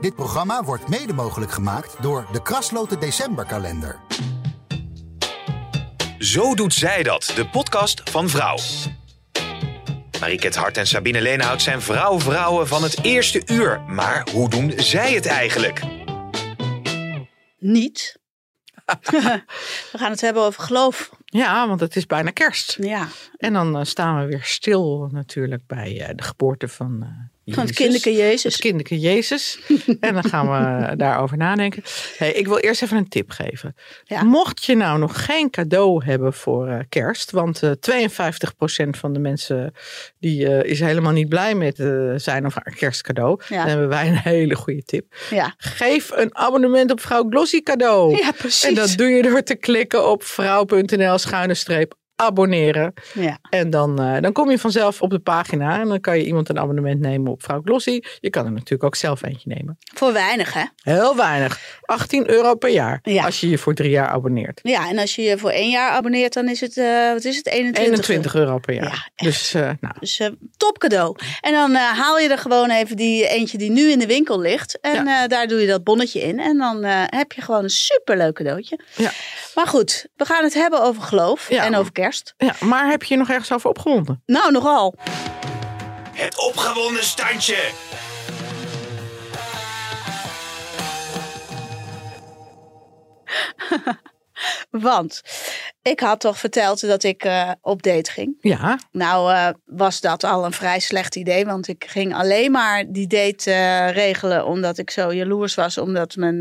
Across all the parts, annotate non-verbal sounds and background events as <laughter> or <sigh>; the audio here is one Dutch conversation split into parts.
Dit programma wordt mede mogelijk gemaakt door de Krasloten Decemberkalender. Zo doet zij dat, de podcast van Vrouw. Mariket Hart en Sabine Leenhout zijn vrouw-vrouwen van het eerste uur. Maar hoe doen zij het eigenlijk? Niet. <laughs> we gaan het hebben over geloof. Ja, want het is bijna kerst. Ja. En dan uh, staan we weer stil natuurlijk bij uh, de geboorte van uh, van het kinderke Jezus. Het kinderke Jezus. <laughs> en dan gaan we daarover nadenken. Hey, ik wil eerst even een tip geven. Ja. Mocht je nou nog geen cadeau hebben voor uh, kerst. Want uh, 52% van de mensen die uh, is helemaal niet blij met zijn of haar kerstcadeau. Ja. Dan hebben wij een hele goede tip. Ja. Geef een abonnement op Vrouw Glossy cadeau. Ja, precies. En dat doe je door te klikken op vrouw.nl schuine streep abonneren. Ja. En dan, uh, dan kom je vanzelf op de pagina en dan kan je iemand een abonnement nemen op Vrouw Glossy. Je kan er natuurlijk ook zelf eentje nemen. Voor weinig, hè? Heel weinig. 18 euro per jaar Ja. als je je voor drie jaar abonneert. Ja, en als je je voor één jaar abonneert, dan is het, uh, wat is het, 21, 21 euro per jaar. Ja, dus uh, nou, Dus top cadeau. En dan haal je er gewoon even die eentje die nu in de winkel ligt. En Ja. daar doe je dat bonnetje in. En dan heb je gewoon een superleuk cadeautje. Ja. Maar goed, we gaan het hebben over geloof en over kerst. ja, maar heb je je nog ergens over opgewonden? Nou, nogal. Het opgewonden standje. <laughs> <laughs> Want ik had toch verteld dat ik uh, op date ging. Ja, Nou uh, was dat al een vrij slecht idee. Want ik ging alleen maar die date uh, regelen omdat ik zo jaloers was. Omdat mijn,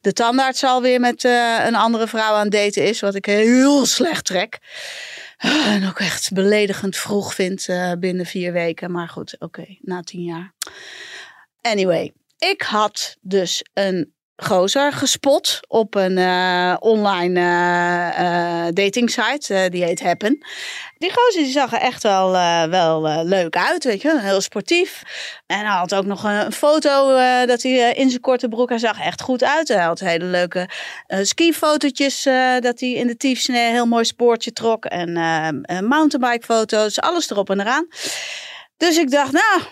de tandarts alweer met een andere vrouw aan het daten is. Wat ik heel slecht trek. En ook echt beledigend vroeg vind binnen vier weken. Maar goed, oké, okay, na tien jaar. Anyway, ik had dus een gozer gespot op een uh, online uh, dating site. die heet Happen. Die gozer die zag er echt wel, wel leuk uit. Weet je, heel sportief. En hij had ook nog een, foto dat hij in zijn korte broek. Hij zag echt goed uit. Hij had hele leuke skifotootjes. dat hij in de tiefsnee heel mooi spoortje trok. En mountainbike foto's. Alles erop en eraan. Dus ik dacht, nou,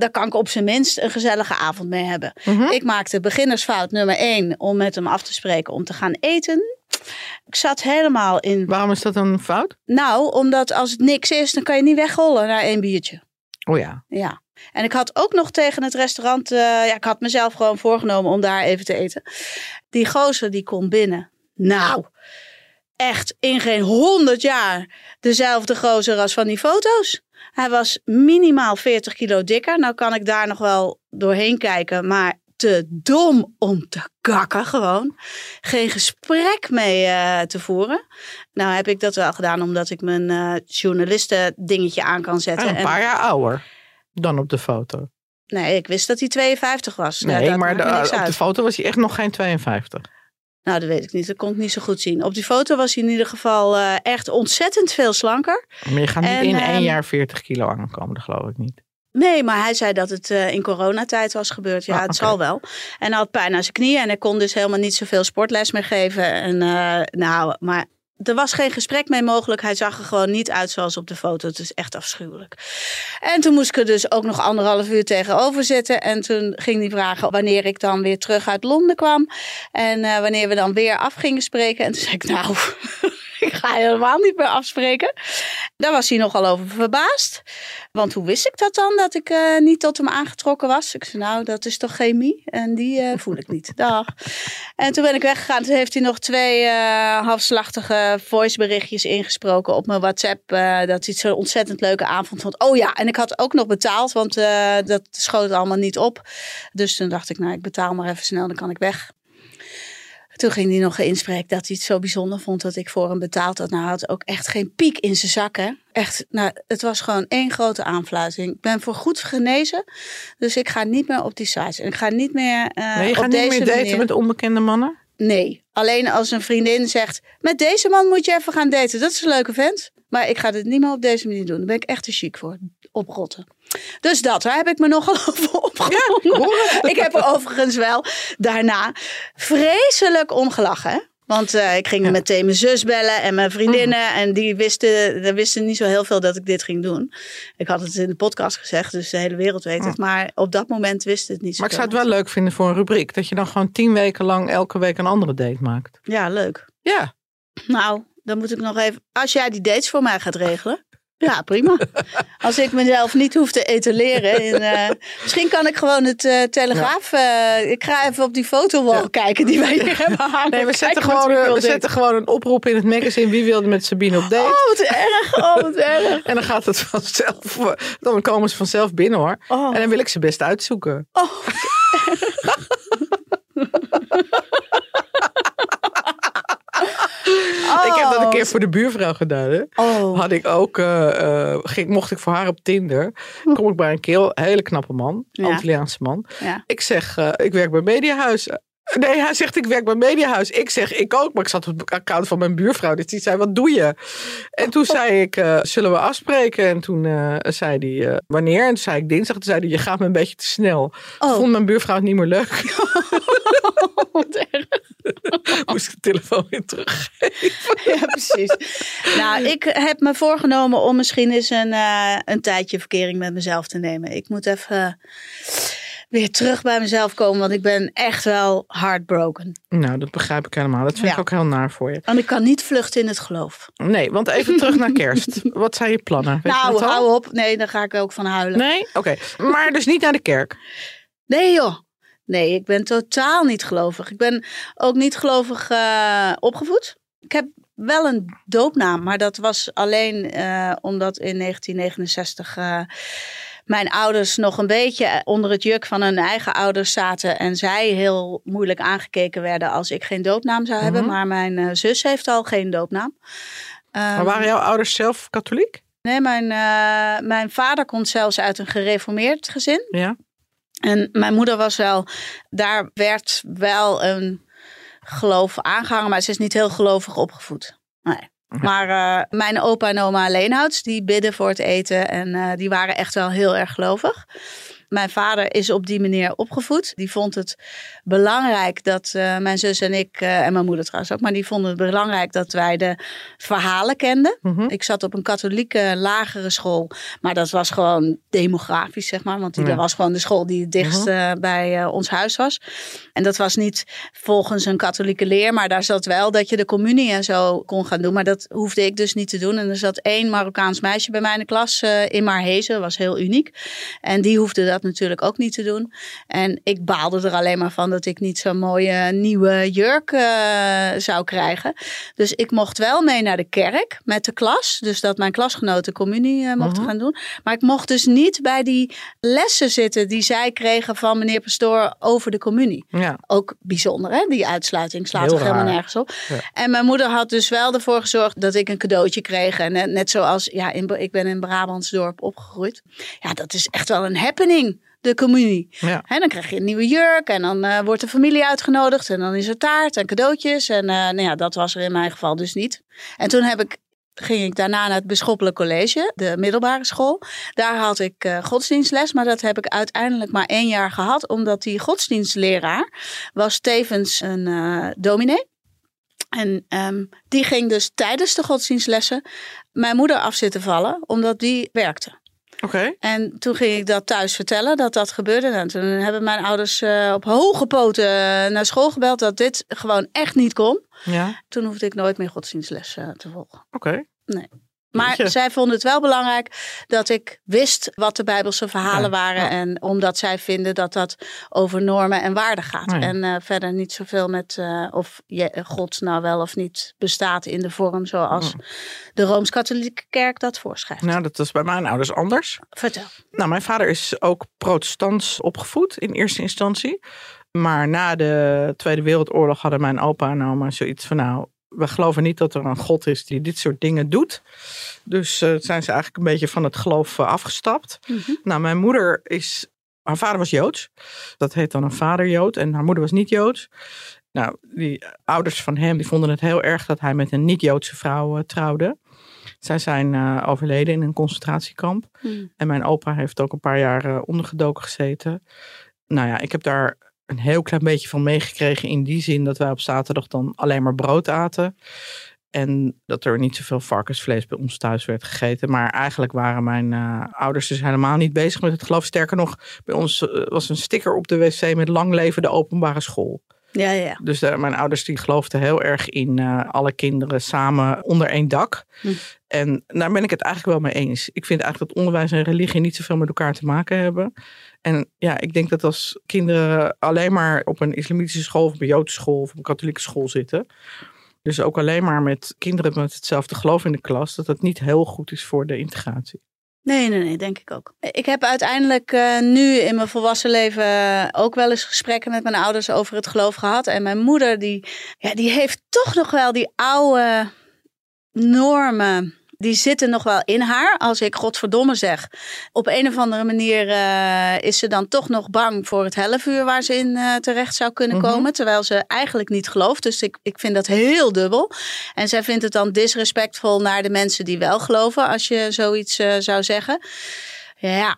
daar kan ik op zijn minst een gezellige avond mee hebben. Mhm. Ik maakte beginnersfout nummer één om met hem af te spreken om te gaan eten. Ik zat helemaal in. waarom is dat een fout? Nou, omdat als het niks is, dan kan je niet wegrollen naar één biertje. Oh ja. Ja. En ik had ook nog tegen het restaurant. Uh, ja, ik had mezelf gewoon voorgenomen om daar even te eten. Die gozer die komt binnen. Nou, echt in geen honderd jaar dezelfde gozer als van die foto's. Hij was minimaal 40 kilo dikker. Nou kan ik daar nog wel doorheen kijken, maar te dom om te kakken gewoon. Geen gesprek mee uh, te voeren. Nou heb ik dat wel gedaan omdat ik mijn uh, journalisten dingetje aan kan zetten. En een paar en... jaar ouder dan op de foto. Nee, ik wist dat hij 52 was. Nee, ja, maar de, op de foto was hij echt nog geen 52. Nou, dat weet ik niet. Dat kon ik niet zo goed zien. Op die foto was hij in ieder geval uh, echt ontzettend veel slanker. Maar je gaat niet En, in één ehm, jaar 40 kilo aankomen, dat geloof ik niet. Nee, maar hij zei dat het uh, in coronatijd was gebeurd. Ja, Ah, het zal wel. En hij had pijn aan zijn knieën en hij kon dus helemaal niet zoveel sportles meer geven. En uh, nou, maar er was geen gesprek mee mogelijk. Hij zag er gewoon niet uit zoals op de foto. Het is echt afschuwelijk. En toen moest ik er dus ook nog anderhalf uur tegenover zitten. En toen ging hij vragen wanneer ik dan weer terug uit Londen kwam. En uh, wanneer we dan weer af gingen spreken. En toen zei ik, nou, ik ga helemaal niet meer afspreken. Daar was hij nogal over verbaasd. Want hoe wist ik dat dan, dat ik uh, niet tot hem aangetrokken was? Ik zei, nou, dat is toch chemie? En die uh, voel ik niet. Dag. En toen ben ik weggegaan. Toen heeft hij nog twee uh, halfslachtige voiceberichtjes ingesproken op mijn WhatsApp. dat hij het zo'n ontzettend leuke avond vond. Oh ja, en ik had ook nog betaald, want dat schoot allemaal niet op. Dus toen dacht ik, nou, ik betaal maar even snel, dan kan ik weg. Toen ging hij nog inspreken dat hij het zo bijzonder vond dat ik voor hem betaald had. Nou, hij had ook echt geen piek in zijn zakken. Echt, nou, het was gewoon één grote aanfluiting. Ik ben voor goed genezen, dus ik ga niet meer op die sites. En ik ga niet meer uh, Nee, je op gaat deze niet meer daten manier- met onbekende mannen? Nee, alleen als een vriendin zegt, met deze man moet je even gaan daten. Dat is een leuke vent. Maar ik ga dit niet meer op deze manier doen. Daar ben ik echt te chic voor. Oprotten. Dus dat, daar heb ik me nogal <laughs> over opgewonden. ik heb er overigens wel daarna vreselijk om gelachen. Want eh, ik ging meteen mijn zus bellen en mijn vriendinnen. Mhm. En die wisten, die wisten niet zo heel veel dat ik dit ging doen. Ik had het in de podcast gezegd, dus de hele wereld weet het. Maar op dat moment wist het niet zo. Maar ik zou het wel leuk vinden voor een rubriek. Dat je dan gewoon tien weken lang elke week een andere date maakt. Ja, leuk. Ja. Nou, dan moet ik nog even. Als jij die dates voor mij gaat regelen. Ja, prima. Als ik mezelf niet hoef te etaleren. In, eh, misschien kan ik gewoon het eh, Telegraaf. eh, ik ga even op die fotowall kijken die wij hier <laughs> hebben hangen. Nee, we zetten, gewoon, we zetten gewoon een oproep in het magazine. Wie wilde met Sabine op date? Oh, wat erg. Oh, wat <laughs> erg. En dan gaat het vanzelf. Dan komen ze vanzelf binnen hoor. Oh. En dan wil ik ze best uitzoeken. Oh, <laughs> <laughs> Ik heb dat een keer voor de buurvrouw gedaan. Hè. Oh. Had ik ook, eh, eh, ging, mocht ik voor haar op Tinder. Kom ik bij een keel, hele knappe man, Ja. Antilliaanse man. Ja. Ik zeg, eh, ik werk bij Mediahuis. Nee, hij zegt, ik werk bij Mediahuis. Ik zeg, ik ook. Maar ik zat op het account van mijn buurvrouw. Dus die zei, wat doe je? En toen zei ik, eh, zullen we afspreken? En toen eh, zei hij, eh, wanneer? En toen zei ik dinsdag. Toen zei hij, je gaat me een beetje te snel. Oh. Vond mijn buurvrouw het niet meer leuk. <laughs> Wat erg. <laughs> Moest ik de telefoon weer terug. Ja, precies. Nou, ik heb me voorgenomen om misschien eens een, een tijdje verkering met mezelf te nemen. Ik moet even weer terug bij mezelf komen, want ik ben echt wel heartbroken. Nou, dat begrijp ik helemaal. Dat vind Ja. ik ook heel naar voor je. Want ik kan niet vluchten in het geloof. Nee, want even terug naar kerst. <laughs> Wat zijn je plannen? Weet nou, hou op. Nee, daar ga ik ook van huilen. Nee? Oké. Maar dus niet naar de kerk. Nee joh. Nee, ik ben totaal niet gelovig. Ik ben ook niet gelovig eh, opgevoed. Ik heb wel een doopnaam, maar dat was alleen eh, omdat in 1969 eh, mijn ouders nog een beetje onder het juk van hun eigen ouders zaten. En zij heel moeilijk aangekeken werden als ik geen doopnaam zou hebben. Mhm. Maar mijn eh, zus heeft al geen doopnaam. Maar Ehm, waren jouw ouders zelf katholiek? Nee, mijn, eh, mijn vader komt zelfs uit een gereformeerd gezin. Ja. En mijn moeder was wel, daar werd wel een geloof aangehangen, maar ze is niet heel gelovig opgevoed. Nee. Maar eh, mijn opa en oma Leenhouts, die bidden voor het eten en eh, die waren echt wel heel erg gelovig. Mijn vader is op die manier opgevoed. Die vond het belangrijk dat eh, mijn zus en ik, eh, en mijn moeder trouwens ook, maar die vonden het belangrijk dat wij de verhalen kenden. Mhm. Ik zat op een katholieke lagere school, maar dat was gewoon demografisch, zeg maar. Want die, Ja. dat was gewoon de school die het dichtst eh, bij ons huis was. En dat was niet volgens een katholieke leer, maar daar zat wel dat je de communie en zo kon gaan doen. Maar dat hoefde ik dus niet te doen. En er zat één Marokkaans meisje bij mij in de klas in Marhezen, was heel uniek. En die hoefde dat natuurlijk ook niet te doen. En ik baalde er alleen maar van dat ik niet zo'n mooie nieuwe jurk eh, zou krijgen. Dus ik mocht wel mee naar de kerk met de klas. Dus dat mijn klasgenoten communie eh, mochten gaan doen. Maar ik mocht dus niet bij die lessen zitten die zij kregen van meneer Pastoor over de communie. Ja. Ook bijzonder, hè? Die uitsluiting slaat toch helemaal nergens op. Ja. En mijn moeder had dus wel ervoor gezorgd dat ik een cadeautje kreeg. En net, net zoals, ja, in, ik ben in Brabantsdorp opgegroeid. Ja, dat is echt wel een happening, de communie. Ja. Hè, dan krijg je een nieuwe jurk en dan eh, wordt de familie uitgenodigd. En dan is er taart en cadeautjes. En eh, nou ja, dat was er in mijn geval dus niet. En toen heb ik ging ik daarna naar het Bisschoppelijk College, de middelbare school. Daar had ik eh, godsdienstles, maar dat heb ik uiteindelijk maar één jaar gehad, omdat die godsdienstleraar was tevens een eh dominee. En ehm, die ging dus tijdens de godsdienstlessen mijn moeder af zitten vallen, omdat die werkte. Oké. En toen ging ik dat thuis vertellen dat dat gebeurde. En toen hebben mijn ouders eh, op hoge poten eh, naar school gebeld dat dit gewoon echt niet kon. Ja. Toen hoefde ik nooit meer godsdienstles te volgen. Oké. Maar zij vonden het wel belangrijk dat ik wist wat de Bijbelse verhalen Ja, waren. ja. En omdat zij vinden dat dat over normen en waarden gaat. En eh, verder niet zoveel met eh, of je, God nou wel of niet bestaat in de vorm zoals de Rooms-Katholieke Kerk dat voorschrijft. Nou, dat was bij mijn ouders anders. Vertel. Nou, mijn vader is ook protestants opgevoed in eerste instantie. Maar na de Tweede Wereldoorlog hadden mijn opa en oma zoiets van nou, we geloven niet dat er een God is die dit soort dingen doet. Dus uh, zijn ze eigenlijk een beetje van het geloof uh, afgestapt. Mhm. Nou, mijn moeder is, haar vader was Joods. Dat heet dan een vader Jood en haar moeder was niet Joods. Nou, die ouders van hem die vonden het heel erg dat hij met een niet-Joodse vrouw uh, trouwde. Zij zijn overleden in een concentratiekamp. Hmm. En mijn opa heeft ook een paar jaar ondergedoken gezeten. Nou ja, ik heb daar een heel klein beetje van meegekregen in die zin dat wij op zaterdag dan alleen maar brood aten. En dat er niet zoveel varkensvlees bij ons thuis werd gegeten. Maar eigenlijk waren mijn uh, ouders dus helemaal niet bezig met het geloof. Sterker nog, bij ons uh, was een sticker op de wc met lang leven de openbare school. Ja, ja. Dus uh, mijn ouders die geloofden heel erg in alle kinderen samen onder één dak. Hm. En daar ben ik het eigenlijk wel mee eens. Ik vind eigenlijk dat onderwijs en religie niet zoveel met elkaar te maken hebben. En ja, ik denk dat als kinderen alleen maar op een islamitische school of op een joodse school of op een katholieke school zitten. Dus ook alleen maar met kinderen met hetzelfde geloof in de klas, dat dat niet heel goed is voor de integratie. Nee, nee, nee, denk ik ook. Ik heb uiteindelijk uh, nu in mijn volwassen leven ook wel eens gesprekken met mijn ouders over het geloof gehad. En mijn moeder, die, ja, die heeft toch nog wel die oude normen. Die zitten nog wel in haar. Als ik godverdomme zeg. Op een of andere manier uh, is ze dan toch nog bang voor het hellevuur waar ze in uh, terecht zou kunnen Mhm. komen. Terwijl ze eigenlijk niet gelooft. Dus ik, ik vind dat heel dubbel. En zij vindt het dan disrespectvol naar de mensen die wel geloven. Als je zoiets uh, zou zeggen. Ja,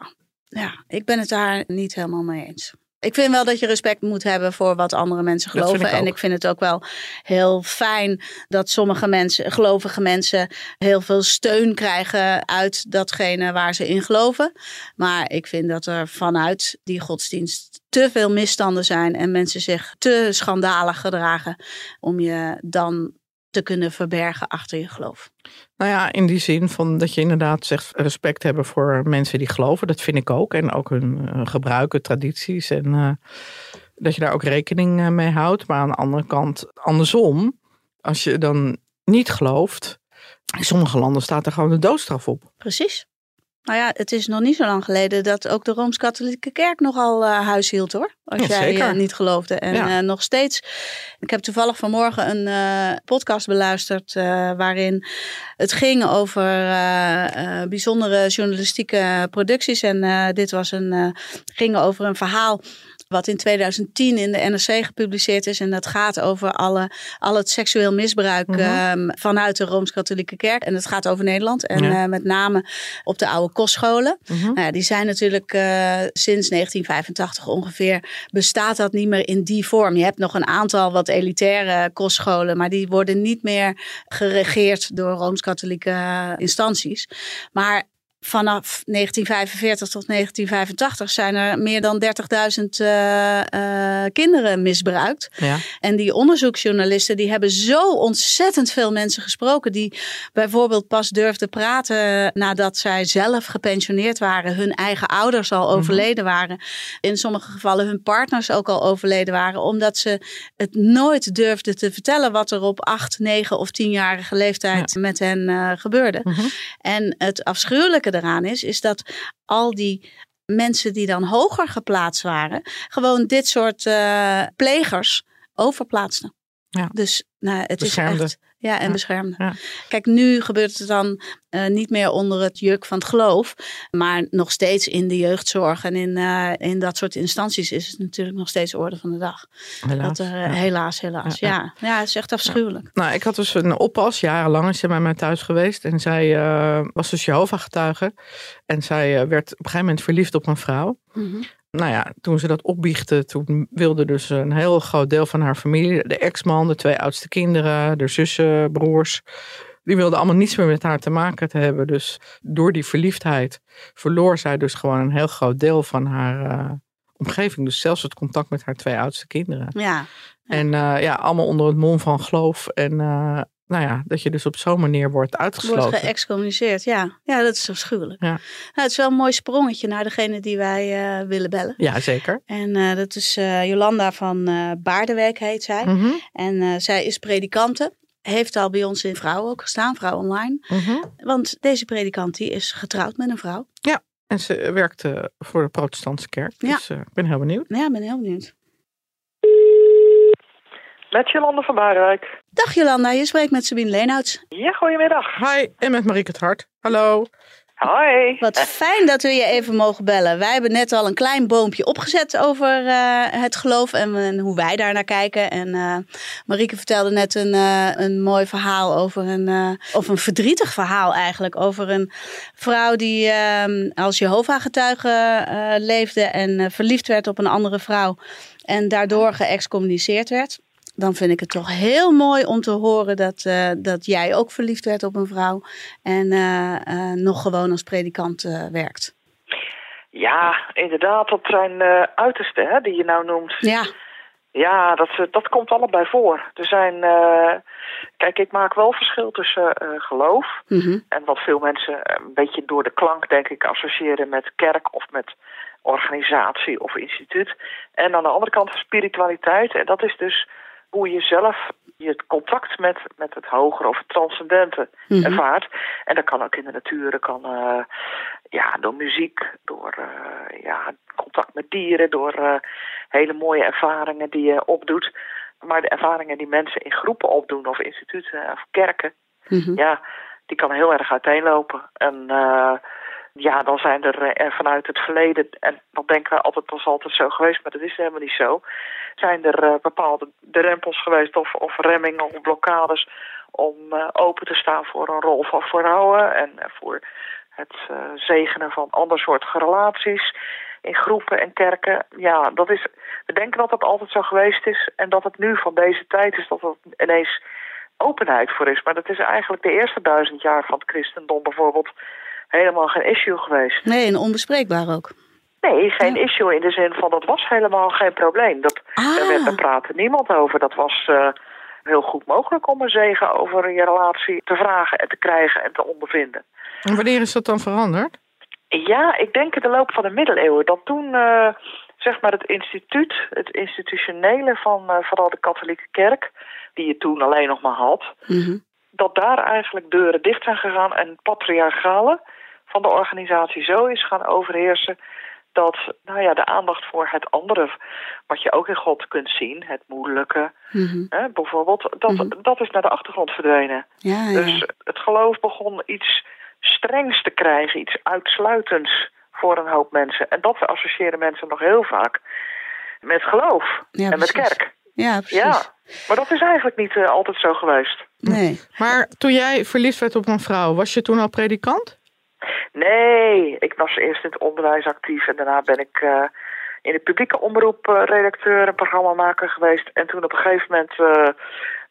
ja, ik ben het daar niet helemaal mee eens. Ik vind wel dat je respect moet hebben voor wat andere mensen geloven. ik en ik vind het ook wel heel fijn dat sommige mensen, gelovige mensen, heel veel steun krijgen uit datgene waar ze in geloven. Maar ik vind dat er vanuit die godsdienst te veel misstanden zijn en mensen zich te schandalig gedragen om je dan te kunnen verbergen achter je geloof. Nou ja, in die zin van dat je inderdaad zegt respect hebben voor mensen die geloven. Dat vind ik ook. En ook hun uh, gebruiken, tradities. En uh, dat je daar ook rekening uh, mee houdt. Maar aan de andere kant, andersom. Als je dan niet gelooft. In sommige landen staat er gewoon de doodstraf op. Precies. Nou ja, het is nog niet zo lang geleden dat ook de Rooms-Katholieke Kerk nogal uh, huis hield hoor. Als Ja, jij uh, niet geloofde. En Ja. uh, nog steeds. Ik heb toevallig vanmorgen een podcast beluisterd waarin het ging over bijzondere journalistieke producties. En dit was een, ging over een verhaal wat in 2010 in de NRC gepubliceerd is. En dat gaat over alle, al het seksueel misbruik Mhm. um, vanuit de Rooms-Katholieke Kerk. En het gaat over Nederland. En Ja. uh, met name op de oude kostscholen. Mhm. Nou die zijn natuurlijk uh, sinds 1985 ongeveer bestaat dat niet meer in die vorm. Je hebt nog een aantal wat elitaire kostscholen, maar die worden niet meer geregeerd door Rooms-Katholieke instanties. Maar vanaf 1945 tot 1985 zijn er meer dan 30.000 uh, uh, kinderen misbruikt. Ja. En die onderzoeksjournalisten die hebben zo ontzettend veel mensen gesproken die bijvoorbeeld pas durfden praten nadat zij zelf gepensioneerd waren, hun eigen ouders al overleden mm-hmm. waren, in sommige gevallen hun partners ook al overleden waren, omdat ze het nooit durfden te vertellen wat er op 8, 9 of 10-jarige leeftijd ja. met hen uh, gebeurde. Mm-hmm. En het afschuwelijke eraan is, is dat al die mensen die dan hoger geplaatst waren, gewoon dit soort uh, plegers overplaatsten. Ja. Dus nou, het Beschermde. is echt. Ja, en Ja. beschermde. Ja. Kijk, nu gebeurt het dan uh, niet meer onder het juk van het geloof. Maar nog steeds in de jeugdzorg en in, uh, in dat soort instanties is het natuurlijk nog steeds orde van de dag. Helaas. Dat er, Ja. Helaas, helaas. Ja, Ja, het is echt afschuwelijk. Nou, ik had dus een oppas, jarenlang is ze bij mij thuis geweest. En zij uh, was dus Jehovah-getuige. En zij werd op een gegeven moment verliefd op een vrouw. Mhm. Nou ja, toen ze dat opbiechte, toen wilde dus een heel groot deel van haar familie, de ex-man, de twee oudste kinderen, de zussen, broers, die wilden allemaal niets meer met haar te maken te hebben. Dus door die verliefdheid verloor zij dus gewoon een heel groot deel van haar uh, omgeving. Dus zelfs het contact met haar twee oudste kinderen. Ja. Ja. En uh, ja, allemaal onder het mom van geloof. En uh, nou ja, dat je dus op zo'n manier wordt uitgesloten. Wordt geëxcommuniceerd, ja. Ja, dat is afschuwelijk. Ja. Nou, het is wel een mooi sprongetje naar degene die wij uh, willen bellen. Ja, zeker. En uh, dat is uh, Jolanda van Baardenwijk heet zij. Mm -hmm. En zij is predikante. Heeft al bij ons in Vrouw ook gestaan, Vrouw Online. Mm -hmm. Want deze predikant die is getrouwd met een vrouw. Ja, en ze werkte voor de protestantse kerk. Ja. Dus ik ben heel benieuwd. Ja, ik ben heel benieuwd. Met Jolande van Baarwijk. Dag Jolanda, je spreekt met Sabine Leenhouts. Ja, goedemiddag. Hi, en met Marieke het Hart. Hallo. Hoi. Wat fijn dat we je even mogen bellen. Wij hebben net al een klein boompje opgezet over uh, het geloof en, en, hoe wij daar naar kijken. En uh, Marieke vertelde net een, uh, een mooi verhaal over een, of een verdrietig verhaal eigenlijk, over een vrouw die als Jehovah-getuige leefde en verliefd werd op een andere vrouw en daardoor geëxcommuniceerd werd dan vind ik het toch heel mooi om te horen dat, uh, dat jij ook verliefd werd op een vrouw en uh, uh, nog gewoon als predikant werkt. Ja, inderdaad, dat zijn uitersten hè, die je nou noemt. Ja. Ja, dat, dat komt allebei voor. Er zijn, kijk, ik maak wel verschil tussen geloof mm -hmm. en wat veel mensen een beetje door de klank, denk ik, associëren met kerk of met organisatie of instituut. En aan de andere kant spiritualiteit. En dat is dus hoe je zelf je contact met, met het hogere of het transcendente Mhm. mm -hmm. ervaart. En dat kan ook in de natuur, dat kan uh, ja, door muziek, door uh, ja, contact met dieren, door uh, hele mooie ervaringen die je opdoet. Maar de ervaringen die mensen in groepen opdoen, of instituten of kerken, mm -hmm. ja, die kan heel erg uiteenlopen. En ja, dan zijn er vanuit het verleden, en dan denken we altijd, dat altijd zo geweest, maar dat is helemaal niet zo. Zijn er uh, bepaalde drempels geweest of, of remmingen of blokkades om uh, open te staan voor een rol van vrouwen en voor het zegenen van ander soort relaties in groepen en kerken. Ja, dat is, we denken dat dat altijd zo geweest is en dat het nu van deze tijd is dat er ineens openheid voor is. Maar dat is eigenlijk de eerste duizend jaar van het christendom bijvoorbeeld helemaal geen issue geweest. Nee, en onbespreekbaar ook. Nee, geen ja. issue in de zin van dat was helemaal geen probleem. Dat, ah. daar, werd, daar praatte niemand over. Dat was uh, heel goed mogelijk om een zegen over je relatie te vragen en te krijgen en te ondervinden. En wanneer is dat dan veranderd? Ja, ik denk in de loop van de middeleeuwen. Dat toen uh, zeg maar het instituut, het institutionele van uh, vooral de katholieke kerk, die je toen alleen nog maar had, mm -hmm. dat daar eigenlijk deuren dicht zijn gegaan en patriarchale van de organisatie zo is gaan overheersen dat nou ja, de aandacht voor het andere, wat je ook in God kunt zien, het moeilijke, mm -hmm. hè, bijvoorbeeld, dat, Mhm. dat is naar de achtergrond verdwenen. Ja, ja. Dus het geloof begon iets strengs te krijgen, iets uitsluitends voor een hoop mensen. En dat associëren mensen nog heel vaak met geloof Ja, en met kerk. ja, precies. Ja, maar dat is eigenlijk niet eh, altijd zo geweest. Nee. Maar toen jij verliefd werd op een vrouw, was je toen al predikant? Nee, ik was eerst in het onderwijs actief en daarna ben ik uh, in de publieke omroep uh, redacteur en programmamaker geweest. En toen op een gegeven moment uh,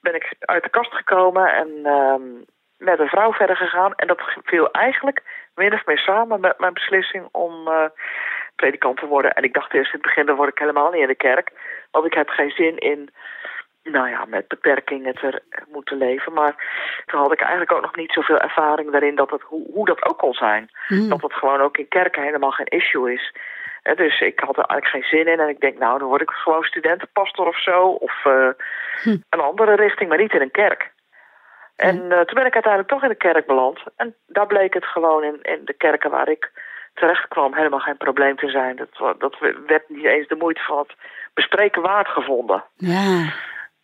ben ik uit de kast gekomen en ehm, met een vrouw verder gegaan. En dat viel eigenlijk min of meer samen met mijn beslissing om predikant te worden. En ik dacht eerst in het begin, dan word ik helemaal niet in de kerk. Want ik heb geen zin in nou ja, met beperkingen te moeten leven. Maar toen had ik eigenlijk ook nog niet zoveel ervaring daarin dat het, hoe, hoe dat ook kon zijn. Mhm. Dat het gewoon ook in kerken helemaal geen issue is. En dus ik had er eigenlijk geen zin in. En ik denk, nou, dan word ik gewoon studentenpastor of zo. Of uh, Hm. een andere richting, maar niet in een kerk. En uh, toen ben ik uiteindelijk toch in de kerk beland. En daar bleek het gewoon in, in de kerken waar ik terecht kwam helemaal geen probleem te zijn. Dat, dat werd niet eens de moeite van het bespreken waard gevonden. Ja.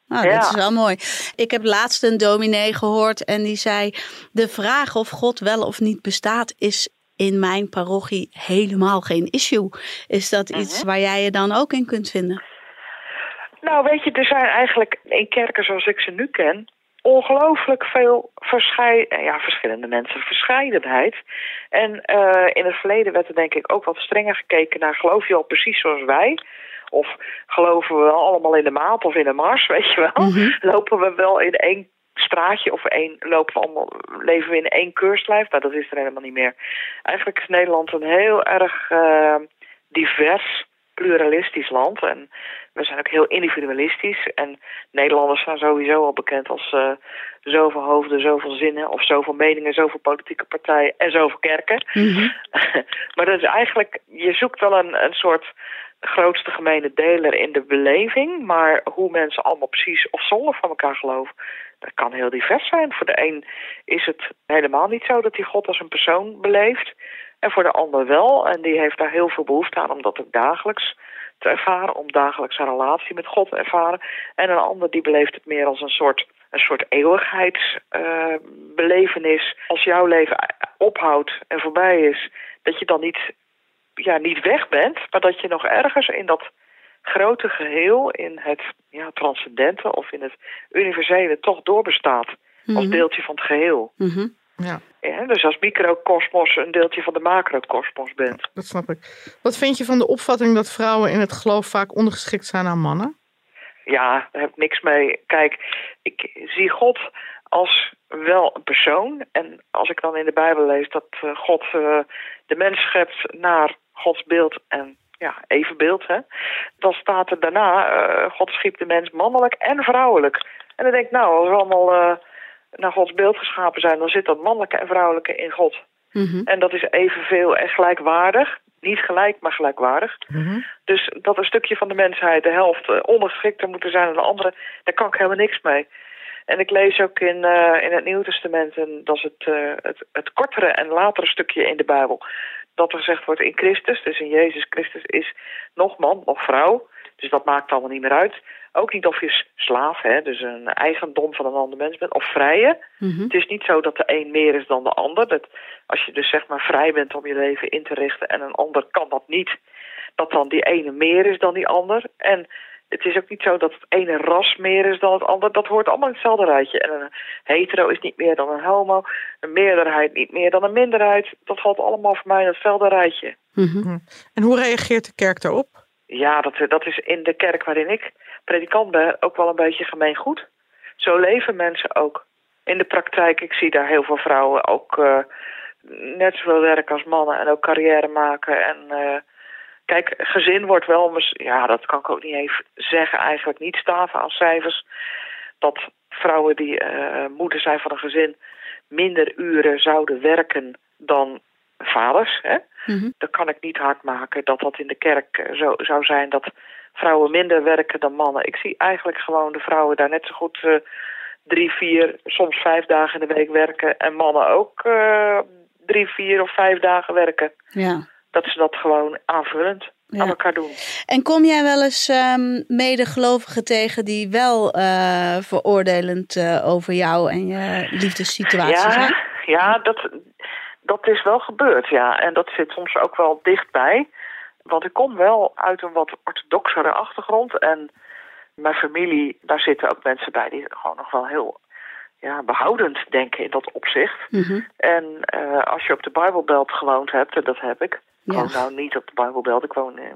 Nou, Ja. dat is wel mooi. Ik heb laatst een dominee gehoord en die zei: De vraag of God wel of niet bestaat is in mijn parochie helemaal geen issue. Is dat iets waar jij je dan ook in kunt vinden? Nou, weet je, er zijn eigenlijk in kerken zoals ik ze nu ken ongelooflijk veel verschei ja, verschillende mensen, verscheidenheid. En uh, in het verleden werd er denk ik ook wat strenger gekeken naar geloof je al precies zoals wij? Of geloven we wel allemaal in de maat of in de mars, <laughs> weet je wel? Mhm. Lopen we wel in één straatje of één, lopen we allemaal, leven we in één keurslijf? Nou, dat is er helemaal niet meer. Eigenlijk is Nederland een heel erg uh, divers, pluralistisch land. En we zijn ook heel individualistisch. En Nederlanders zijn sowieso al bekend als uh, zoveel hoofden, zoveel zinnen... of zoveel meningen, zoveel politieke partijen en zoveel kerken. Mhm. <laughs> maar dat is eigenlijk, je zoekt wel een, een soort grootste gemene deler in de beleving. Maar hoe mensen allemaal precies of zonder van elkaar geloven, dat kan heel divers zijn. Voor de een is het helemaal niet zo dat hij God als een persoon beleeft. En voor de ander wel. En die heeft daar heel veel behoefte aan om dat ook dagelijks te ervaren, om dagelijkse relatie met God te ervaren. En een ander die beleeft het meer als een soort, een soort eeuwigheidsbelevenis. als jouw leven ophoudt en voorbij is, dat je dan niet, ja, niet weg bent, maar dat je nog ergens in dat grote geheel, in het ja, transcendente of in het universele, toch doorbestaat. Als Mhm. deeltje van het geheel. Mhm. Ja, Ja, dus als microcosmos een deeltje van de macrocosmos bent. dat snap ik. Wat vind je van de opvatting dat vrouwen in het geloof vaak ondergeschikt zijn aan mannen? Ja, daar heb ik niks mee. Kijk, ik zie God als wel een persoon. En als ik dan in de Bijbel lees dat eh, God eh, de mens schept naar Gods beeld en ja, evenbeeld, hè, dan staat er daarna, eh, God schiep de mens mannelijk en vrouwelijk. En dan denk ik, nou, als we allemaal eh, naar Gods beeld geschapen zijn, dan zit dat mannelijke en vrouwelijke in God. Mhm. En dat is evenveel en gelijkwaardig. Niet gelijk, maar gelijkwaardig. Dus dat een stukje van de mensheid, de helft, eh, ondergeschikter moeten zijn dan de andere, daar kan ik helemaal niks mee. En ik lees ook in, in het Nieuwe Testament, en dat is het, het, het kortere en latere stukje in de Bijbel, dat er gezegd wordt in Christus, dus in Jezus Christus is nog man, nog vrouw. Dus dat maakt allemaal niet meer uit. Ook niet of je slaaf, hè, dus een eigendom van een ander mens bent, of vrije. Mhm. Het is niet zo dat de een meer is dan de ander. Dat als je dus zeg maar vrij bent om je leven in te richten en een ander kan dat niet, dat dan die ene meer is dan die ander. En het is ook niet zo dat het ene ras meer is dan het ander. Dat hoort allemaal in hetzelfde rijtje. En een hetero is niet meer dan een homo. Een meerderheid niet meer dan een minderheid. Dat valt allemaal voor mij in hetzelfde rijtje. Mhm. En hoe reageert de kerk daarop? Ja, dat, dat is in de kerk waarin ik predikant ben ook wel een beetje gemeengoed. Zo leven mensen ook. In de praktijk, ik zie daar heel veel vrouwen ook eh, net zoveel werk als mannen en ook carrière maken. En eh, kijk, gezin wordt wel, ja, dat kan ik ook niet even zeggen, eigenlijk niet staven aan cijfers. Dat vrouwen die eh, moeder zijn van een gezin minder uren zouden werken dan vaders. Hè? Mhm. Dat kan ik niet hard maken dat dat in de kerk eh, zo zou zijn dat vrouwen minder werken dan mannen. Ik zie eigenlijk gewoon de vrouwen daar net zo goed eh, drie, vier, soms vijf dagen in de week werken. En mannen ook drie, vier of vijf dagen werken. Ja. Dat ze dat gewoon aanvullend Ja. aan elkaar doen. En kom jij wel eens ehm medegelovigen tegen die wel eh, veroordelend eh, over jou en je liefdessituatie zijn? Ja, ja dat, dat is wel gebeurd, ja. En dat zit soms ook wel dichtbij. Want ik kom wel uit een wat orthodoxere achtergrond. En mijn familie, daar zitten ook mensen bij die gewoon nog wel heel ja, behoudend denken in dat opzicht. Mhm. En eh, als je op de Bijbelbelt gewoond hebt, en dat heb ik. Ik Ja. woon nou niet op de Bijbelbelt, ik woon in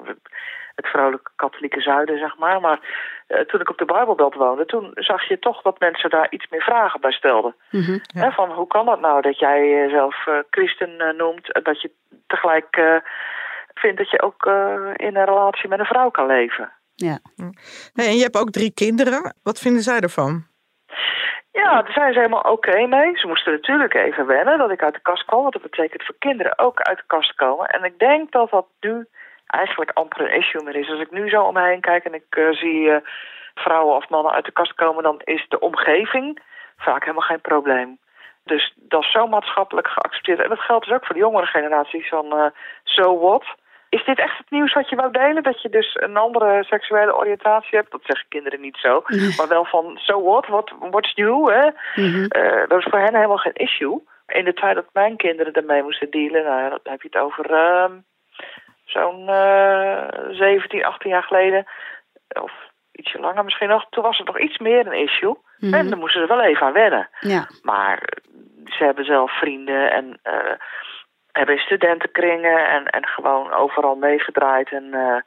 het vrolijke katholieke zuiden, zeg maar. Maar eh, toen ik op de Bijbelbelt woonde, toen zag je toch dat mensen daar iets meer vragen bij stelden. Mhm. Hè, van hoe kan dat nou dat jij jezelf eh, christen eh, noemt en dat je tegelijk eh, vindt dat je ook eh, in een relatie met een vrouw kan leven? Ja. Hey, en je hebt ook drie kinderen. Wat vinden zij ervan? Ja, daar zijn ze helemaal oké mee. Ze moesten natuurlijk even wennen dat ik uit de kast kwam. Want dat betekent voor kinderen ook uit de kast komen. En ik denk dat dat nu eigenlijk amper een issue meer is. Als ik nu zo om me heen kijk en ik eh, zie eh, vrouwen of mannen uit de kast komen... dan is de omgeving vaak helemaal geen probleem. Dus dat is zo maatschappelijk geaccepteerd. En dat geldt dus ook voor de jongere generaties van eh so what... Is dit echt het nieuws wat je wou delen? Dat je dus een andere seksuele oriëntatie hebt? Dat zeggen kinderen niet zo. Maar wel van, so what? What what's new? Hè? Mhm. Eh, dat is voor hen helemaal geen issue. In de tijd dat mijn kinderen ermee moesten dealen, nou, ja, dan heb je het over ehm, zo'n eh 17, 18 jaar geleden. Of ietsje langer misschien nog. Toen was het nog iets meer een issue. Mhm. En dan moesten ze wel even aan wennen. Ja. Maar ze hebben zelf vrienden en eh, hebben in studentenkringen en, en gewoon overal meegedraaid. En eh,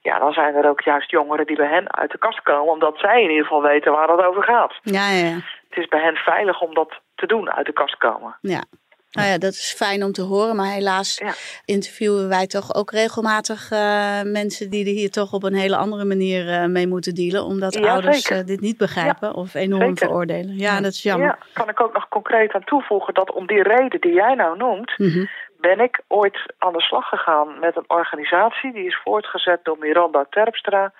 ja, dan zijn er ook juist jongeren die bij hen uit de kast komen, omdat zij in ieder geval weten waar het over gaat. Ja, ja, ja. Het is bij hen veilig om dat te doen, uit de kast komen. ja. Nou ja, dat is fijn om te horen. Maar helaas Ja. interviewen wij toch ook regelmatig eh, mensen die er hier toch op een hele andere manier eh, mee moeten dealen. Omdat Ja, ouders eh, dit niet begrijpen of enorm zeker. veroordelen. Ja, dat is jammer. Ja, kan ik ook nog concreet aan toevoegen dat om die reden die jij nou noemt, Mhm. ben ik ooit aan de slag gegaan met een organisatie. Die is voortgezet door Miranda Terpstra.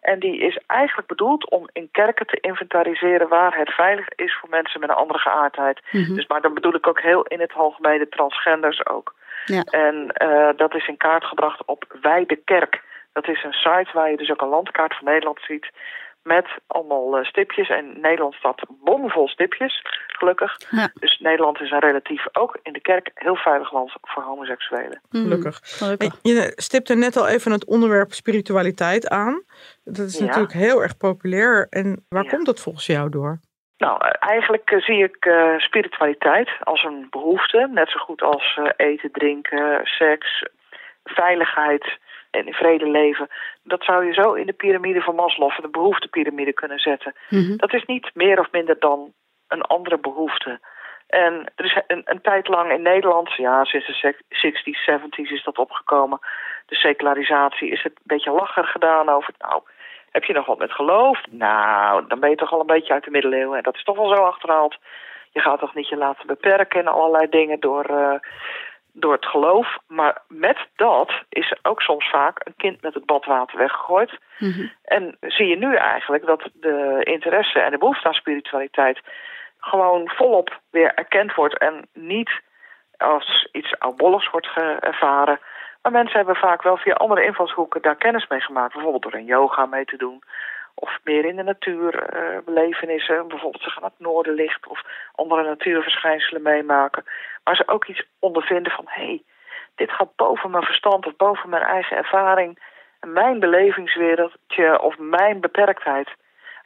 En die is eigenlijk bedoeld om in kerken te inventariseren waar het veilig is voor mensen met een andere geaardheid. Mhm. Dus, maar dan bedoel ik ook heel in het algemeen de transgenders ook. Ja. En eh, dat is in kaart gebracht op wijdekerk Dat is een site waar je dus ook een landkaart van Nederland ziet met allemaal eh, stipjes. En Nederland staat bomvol stipjes, gelukkig. Ja. Dus Nederland is een relatief, ook in de kerk, heel veilig land voor homoseksuelen. Mhm. Gelukkig. Gelukkig. En Je stipte net al even het onderwerp spiritualiteit aan. Dat is Ja. natuurlijk heel erg populair. En waar Ja. komt dat volgens jou door? Nou, eh, eigenlijk eh, zie ik eh, spiritualiteit als een behoefte. Net zo goed als eh, eten, drinken, seks, veiligheid en in vrede leven. Dat zou je zo in de piramide van Maslow, de behoeftepiramide kunnen zetten. Mhm. Dat is niet meer of minder dan een andere behoefte. En er is een, een tijd lang in Nederland, ja, sinds de sec- 60s, 70s is dat opgekomen. De secularisatie is het een beetje lacher gedaan over. Nou, heb je nog wat met geloof? Nou, dan ben je toch al een beetje uit de middeleeuwen. En dat is toch wel zo achterhaald. Je gaat toch niet je laten beperken in allerlei dingen door, eh, door het geloof. Maar met dat is er ook soms vaak een kind met het badwater weggegooid. Mhm. En zie je nu eigenlijk dat de interesse en de behoefte aan spiritualiteit gewoon volop weer erkend wordt en niet als iets oudbolligs wordt ervaren. Maar mensen hebben vaak wel via andere invalshoeken daar kennis mee gemaakt. Bijvoorbeeld door een yoga mee te doen. Of meer in de natuur eh, belevenissen. Bijvoorbeeld ze gaan naar het noorderlicht of andere natuurverschijnselen meemaken. Maar ze ook iets ondervinden van... hé, hey, dit gaat boven mijn verstand of boven mijn eigen ervaring... en mijn belevingswereldje of mijn beperktheid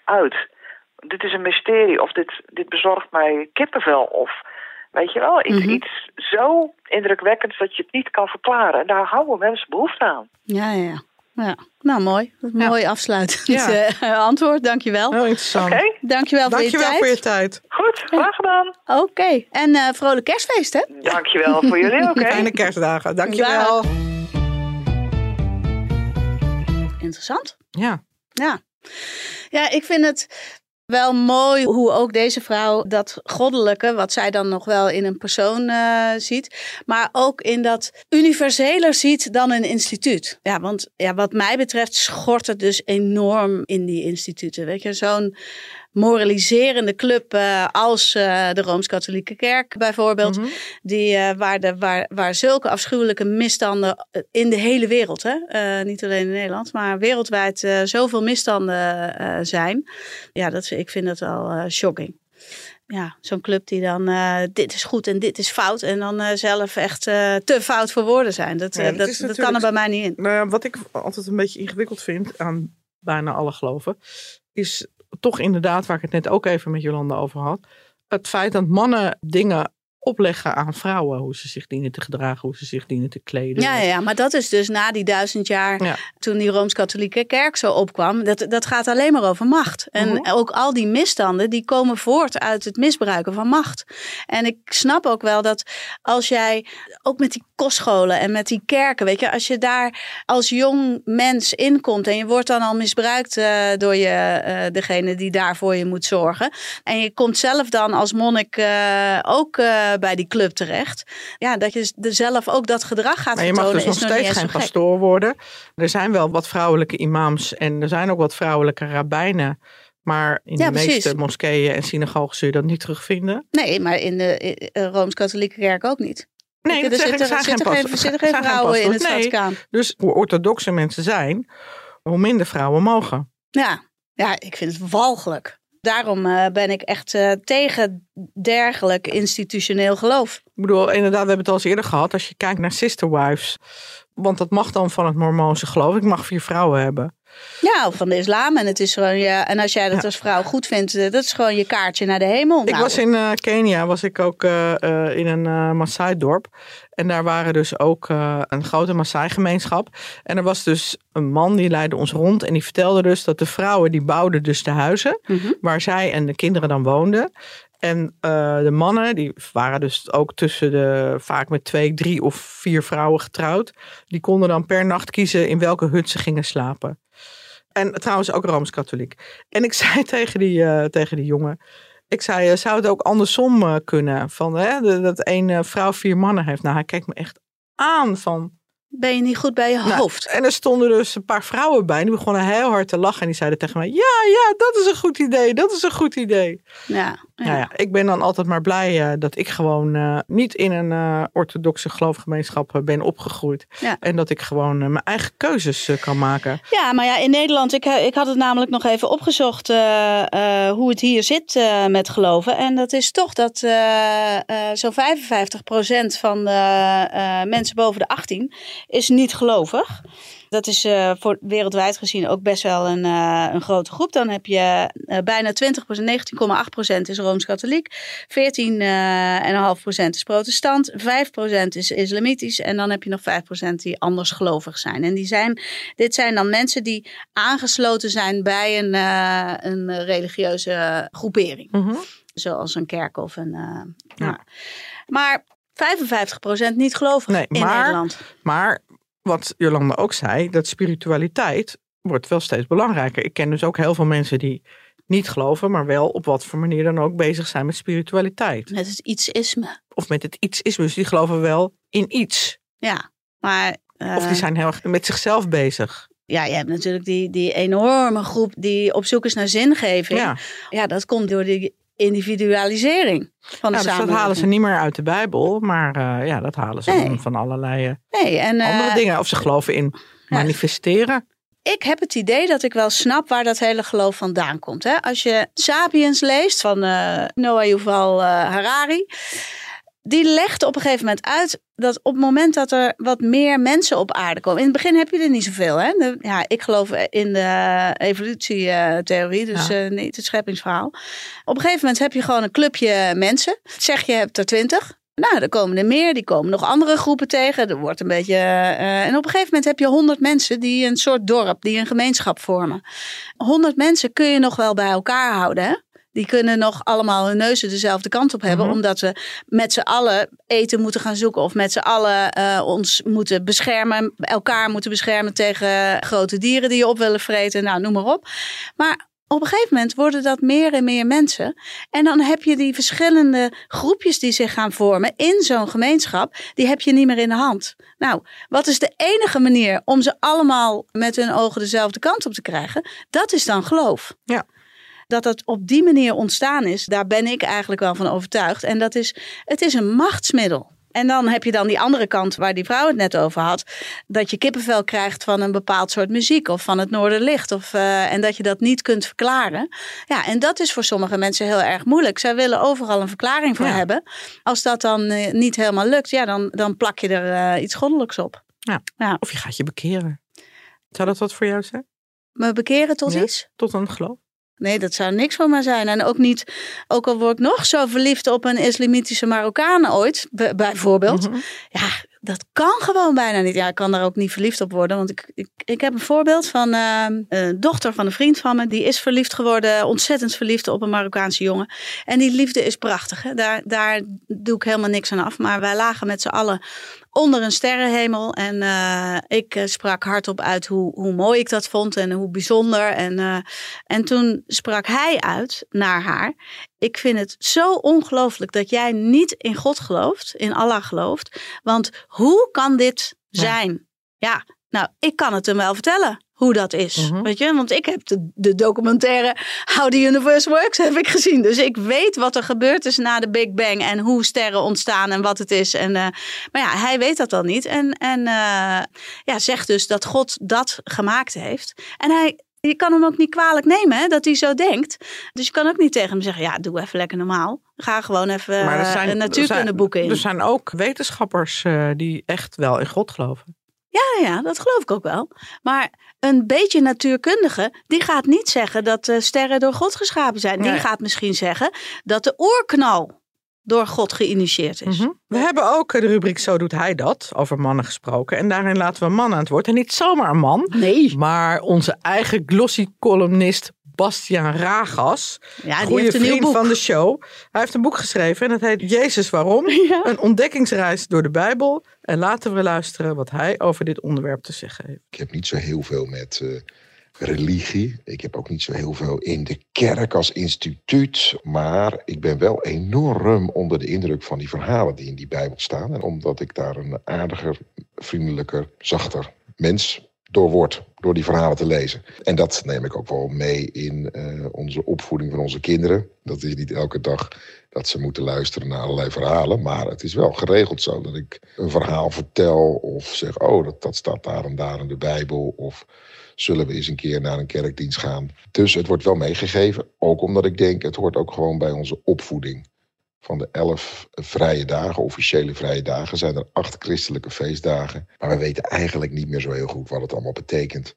uit. Dit is een mysterie of dit, dit bezorgt mij kippenvel of... Weet je wel, iets, Mhm. iets zo indrukwekkends dat je het niet kan verklaren. En daar houden mensen behoefte aan. Ja, ja, ja. Nou, mooi. Mooi afsluitend Ja. eh, <laughs> antwoord. Dankjewel. Heel interessant. Oké, Dankjewel, Dankjewel voor je voor je tijd. tijd. goed, graag gedaan. Oké. En eh vrolijk kerstfeest, hè? Dankjewel voor jullie, oké? <laughs> Fijne kerstdagen. Dankjewel. Interessant. Ja. Ja. Ja, ik vind het wel mooi hoe ook deze vrouw dat goddelijke, wat zij dan nog wel in een persoon eh, ziet, maar ook in dat universeler ziet dan een instituut. Ja, want ja, wat mij betreft schort het dus enorm in die instituten. Weet je, zo'n moraliserende club eh, als eh, de Rooms-Katholieke Kerk bijvoorbeeld, Mhm. die, eh, waar, de, waar, waar zulke afschuwelijke misstanden in de hele wereld, hè? niet alleen in Nederland, maar wereldwijd zoveel misstanden zijn. Ja, dat, ik vind dat wel shocking. Ja, zo'n club die dan dit is goed en dit is fout en dan zelf echt te fout voor woorden zijn. Dat, Ja, dat dat, dat kan er bij mij niet in. Nou ja, wat ik altijd een beetje ingewikkeld vind aan bijna alle geloven, is toch inderdaad, waar ik het net ook even met Jolanda over had, het feit dat mannen dingen opleggen aan vrouwen. Hoe ze zich dienen te gedragen, hoe ze zich dienen te kleden. Ja, ja, maar dat is dus na die duizend jaar Ja. toen die Rooms-Katholieke kerk zo opkwam. Dat, dat gaat alleen maar over macht. En Mhm. ook al die misstanden die komen voort uit het misbruiken van macht. En ik snap ook wel dat als jij, ook met die kostscholen en met die kerken, weet je, als je daar als jong mens inkomt en je wordt dan al misbruikt eh, door je, eh, degene die daar voor je moet zorgen. En je komt zelf dan als monnik eh, ook bij die club terecht. Ja, dat je er zelf ook dat gedrag gaat Maar je vertonen dus nog steeds geen pastoor worden. Er zijn wel wat vrouwelijke imams en er zijn ook wat vrouwelijke rabbijnen. Maar in Ja, de precies. meeste moskeeën en synagogen zul je dat niet terugvinden. Nee, maar in de eh, Rooms-Katholieke kerk ook niet. Nee, er zitten, er zitten geen geen, pastoors- zitten geen zijn geen vrouwen in het. Nee. Vaticaan. Dus hoe orthodoxe mensen zijn, hoe minder vrouwen mogen. Ja. ja, ik vind het walgelijk. Daarom eh, ben ik echt eh, tegen dergelijk institutioneel geloof. Ik bedoel, inderdaad, we hebben het al eens eerder gehad. Als je kijkt naar sister wives. Want dat mag dan van het Mormoonse geloof. Ik mag vier vrouwen hebben. Ja, of van de islam. En, het is gewoon je, en als jij dat Ja. als vrouw goed vindt, eh, dat is gewoon je kaartje naar de hemel. Ik Nou, was in Kenia, was ik ook in een uh, Maasai-dorp. En daar waren dus ook eh, een grote Maasai-gemeenschap. En er was dus een man die leidde ons rond. En die vertelde dus dat de vrouwen die bouwden dus de huizen. Mhm. Waar zij en de kinderen dan woonden. En eh, de mannen, die waren dus ook tussen de, vaak met twee, drie of vier vrouwen getrouwd. Die konden dan per nacht kiezen in welke hut ze gingen slapen. En trouwens ook Rooms-Katholiek. En ik <laughs> zei tegen die, eh, tegen die jongen. Ik zei, eh, zou het ook andersom eh, kunnen? Van, hè, dat één eh, vrouw vier mannen heeft. Nou, hij kijkt me echt aan van... Ben je niet goed bij je Nou, hoofd? en er stonden dus een paar vrouwen bij. Die begonnen heel hard te lachen. En die zeiden tegen mij, ja, ja, dat is een goed idee. Dat is een goed idee. Ja, Nou ja, ik ben dan altijd maar blij eh, dat ik gewoon eh, niet in een eh, orthodoxe geloofgemeenschap ben opgegroeid. Ja. En dat ik gewoon mijn eigen keuzes kan maken. Ja, maar ja, in Nederland, ik, ik had het namelijk nog even opgezocht eh, eh, hoe het hier zit eh, met geloven. En dat is toch dat eh, eh, zo'n 55% van de eh, mensen boven de 18 is niet gelovig. Dat is eh, voor wereldwijd gezien ook best wel een, eh, een grote groep. Dan heb je eh, bijna 20%, 19,8% is Rooms-Katholiek. 14,5% is protestant. 5% is islamitisch. En dan heb je nog 5% die anders gelovig zijn. En die zijn, dit zijn dan mensen die aangesloten zijn bij een, een religieuze groepering. Mhm. Zoals een kerk of een... Ja. nou. Maar 55% niet gelovig Nee, in maar- Nederland. Maar wat Jolanda ook zei, dat spiritualiteit wordt wel steeds belangrijker. Ik ken dus ook heel veel mensen die niet geloven, maar wel op wat voor manier dan ook bezig zijn met spiritualiteit. Met het iets-isme. Of met het iets is, dus die geloven wel in iets. Ja, maar... eh, Of die zijn heel erg met zichzelf bezig. Ja, je hebt natuurlijk die, die enorme groep die op zoek is naar zingeving. Ja, Ja, dat komt door die individualisering van de dus dat halen ze niet meer uit de Bijbel, maar eh, ja, dat halen ze Nee. dan van allerlei eh, Nee, en andere eh, dingen. Of ze geloven in manifesteren. ik heb het idee dat ik wel snap waar dat hele geloof vandaan komt. Hè? Als je Sapiens leest van eh, Noah Yuval Harari. Die legt op een gegeven moment uit dat op het moment dat er wat meer mensen op aarde komen. In het begin heb je er niet zoveel. Hè? De- ja, ik geloof in de evolutietheorie, dus Ja. eh, niet het scheppingsverhaal. Op een gegeven moment heb je gewoon een clubje mensen. Zeg je hebt er twintig. Nou, er komen er meer, die komen nog andere groepen tegen. Er wordt een beetje. eh, en op een gegeven moment heb je honderd mensen die een soort dorp, die een gemeenschap vormen. Honderd mensen kun je nog wel bij elkaar houden. Hè? Die kunnen nog allemaal hun neuzen dezelfde kant op hebben, Mhm. omdat we met z'n allen eten moeten gaan zoeken of met z'n allen eh, ons moeten beschermen, elkaar moeten beschermen tegen grote dieren die je op willen vreten. Nou, noem maar op. Maar op een gegeven moment worden dat meer en meer mensen. En dan heb je die verschillende groepjes die zich gaan vormen in zo'n gemeenschap. Die heb je niet meer in de hand. Nou, wat is de enige manier om ze allemaal met hun ogen dezelfde kant op te krijgen? Dat is dan geloof. Ja. Dat dat op die manier ontstaan is, daar ben ik eigenlijk wel van overtuigd. En dat is, het is een machtsmiddel. En dan heb je dan die andere kant waar die vrouw het net over had. Dat je kippenvel krijgt van een bepaald soort muziek of van het Noorderlicht. Of, eh, en dat je dat niet kunt verklaren. Ja, en dat is voor sommige mensen heel erg moeilijk. Zij willen overal een verklaring voor Ja. hebben. Als dat dan eh, niet helemaal lukt, ja, dan, dan plak je er eh, iets goddelijks op. Ja. ja. Of je gaat je bekeren. Zou dat wat voor jou zijn? Me bekeren tot Ja. iets? Tot een geloof? Nee, dat zou niks voor mij zijn. En ook niet, ook al word ik nog zo verliefd op een islamitische Marokkaan ooit, bijvoorbeeld. Mhm. Ja, dat kan gewoon bijna niet. Ja, ik kan daar ook niet verliefd op worden. Want ik, ik, ik heb een voorbeeld van eh, een dochter van een vriend van me. Die is verliefd geworden, ontzettend verliefd op een Marokkaanse jongen. En die liefde is prachtig. Hè? Daar, daar doe ik helemaal niks aan af. Maar wij lagen met z'n allen onder een sterrenhemel. En eh, ik eh, sprak hardop uit hoe, hoe mooi ik dat vond en hoe bijzonder. En, eh, en toen sprak hij uit naar haar. Ik vind het zo ongelooflijk dat jij niet in God gelooft, in Allah gelooft. Want hoe kan dit zijn? Ja, nou, ik kan het hem wel vertellen hoe dat is. Mhm. Weet je, want ik heb de, de documentaire How the Universe Works <laughs> heb ik gezien. Dus ik weet wat er gebeurd is na de Big Bang en hoe sterren ontstaan en wat het is. En, eh, maar ja, hij weet dat dan niet. En, en eh, ja, zegt dus dat God dat gemaakt heeft. En hij, je kan hem ook niet kwalijk nemen hè, dat hij zo denkt. Dus je kan ook niet tegen hem zeggen, ja, doe even lekker normaal. Ga gewoon even Maar eh, zijn- natuurkundeboeken in. Er zijn ook wetenschappers die echt wel in God geloven. Ja, ja, dat geloof ik ook wel. Maar een beetje natuurkundige, die gaat niet zeggen dat de sterren door God geschapen zijn. Die Nee. gaat misschien zeggen dat de oerknal door God geïnitieerd is. Mhm. We hebben ook de rubriek Zo doet hij dat, over mannen gesproken. En daarin laten we een man aan het woord. En niet zomaar een man, Nee. maar onze eigen glossy columnist Bastiaan Ragas. Ja, die goede heeft een vriend boek. van de show. Hij heeft een boek geschreven en het heet Jezus waarom? <laughs> Ja. Een ontdekkingsreis door de Bijbel. En laten we luisteren wat hij over dit onderwerp te zeggen heeft. Ik heb niet zo heel veel met eh, religie. Ik heb ook niet zo heel veel in de kerk als instituut. Maar ik ben wel enorm onder de indruk van die verhalen die in die Bijbel staan. En omdat ik daar een aardiger, vriendelijker, zachter mens door wordt, door die verhalen te lezen. En dat neem ik ook wel mee in uh, onze opvoeding van onze kinderen. Dat is niet elke dag dat ze moeten luisteren naar allerlei verhalen. Maar het is wel geregeld zo dat ik een verhaal vertel of zeg: Oh, dat, dat staat daar en daar in de Bijbel. Of zullen we eens een keer naar een kerkdienst gaan. Dus het wordt wel meegegeven. Ook omdat ik denk, het hoort ook gewoon bij onze opvoeding. Van de elf vrije dagen, officiële vrije dagen, zijn er acht christelijke feestdagen. Maar we weten eigenlijk niet meer zo heel goed wat het allemaal betekent.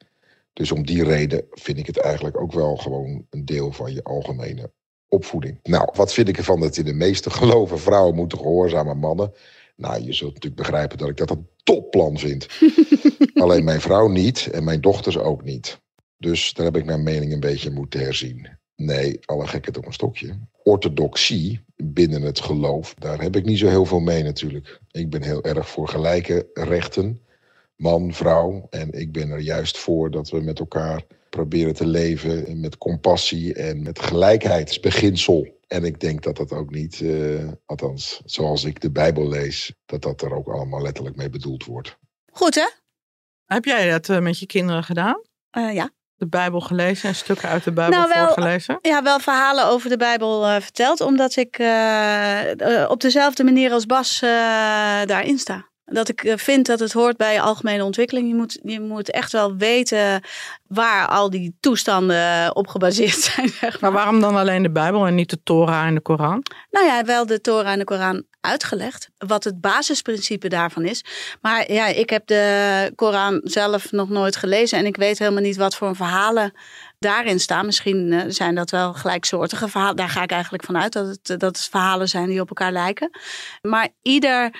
Dus om die reden vind ik het eigenlijk ook wel gewoon een deel van je algemene opvoeding. Nou, wat vind ik ervan dat in de meeste <laughs> geloven vrouwen moeten gehoorzamen mannen? Nou, je zult natuurlijk begrijpen dat ik dat een topplan vind. <laughs> Alleen mijn vrouw niet en mijn dochters ook niet. Dus daar heb ik mijn mening een beetje moeten herzien. Nee, alle gekheid op een stokje. Orthodoxie binnen het geloof, daar heb ik niet zo heel veel mee natuurlijk. Ik ben heel erg voor gelijke rechten, man, vrouw. En ik ben er juist voor dat we met elkaar proberen te leven met compassie en met gelijkheidsbeginsel. En ik denk dat dat ook niet, uh, althans zoals ik de Bijbel lees, dat dat er ook allemaal letterlijk mee bedoeld wordt. Goed hè? Heb jij dat uh, met je kinderen gedaan? Uh, ja. De Bijbel gelezen en stukken uit de Bijbel nou, wel, voorgelezen? Ja, wel verhalen over de Bijbel verteld, omdat ik op dezelfde manier als Bas daarin sta. Dat ik eh, vind dat het hoort bij algemene ontwikkeling. Je moet, je moet echt wel weten waar al die toestanden op gebaseerd <laughs> zijn. Zeg maar. maar waarom dan alleen de Bijbel en niet de Torah en de Koran? Nou ja, wel de Torah en de Koran uitgelegd. Wat het basisprincipe daarvan is. Maar ja, ik heb de Koran zelf nog nooit gelezen. En ik weet helemaal niet wat voor verhalen daarin staan. Misschien eh, zijn dat wel gelijksoortige verhalen. Daar ga ik eigenlijk vanuit dat het, dat het verhalen zijn die op elkaar lijken. Maar ieder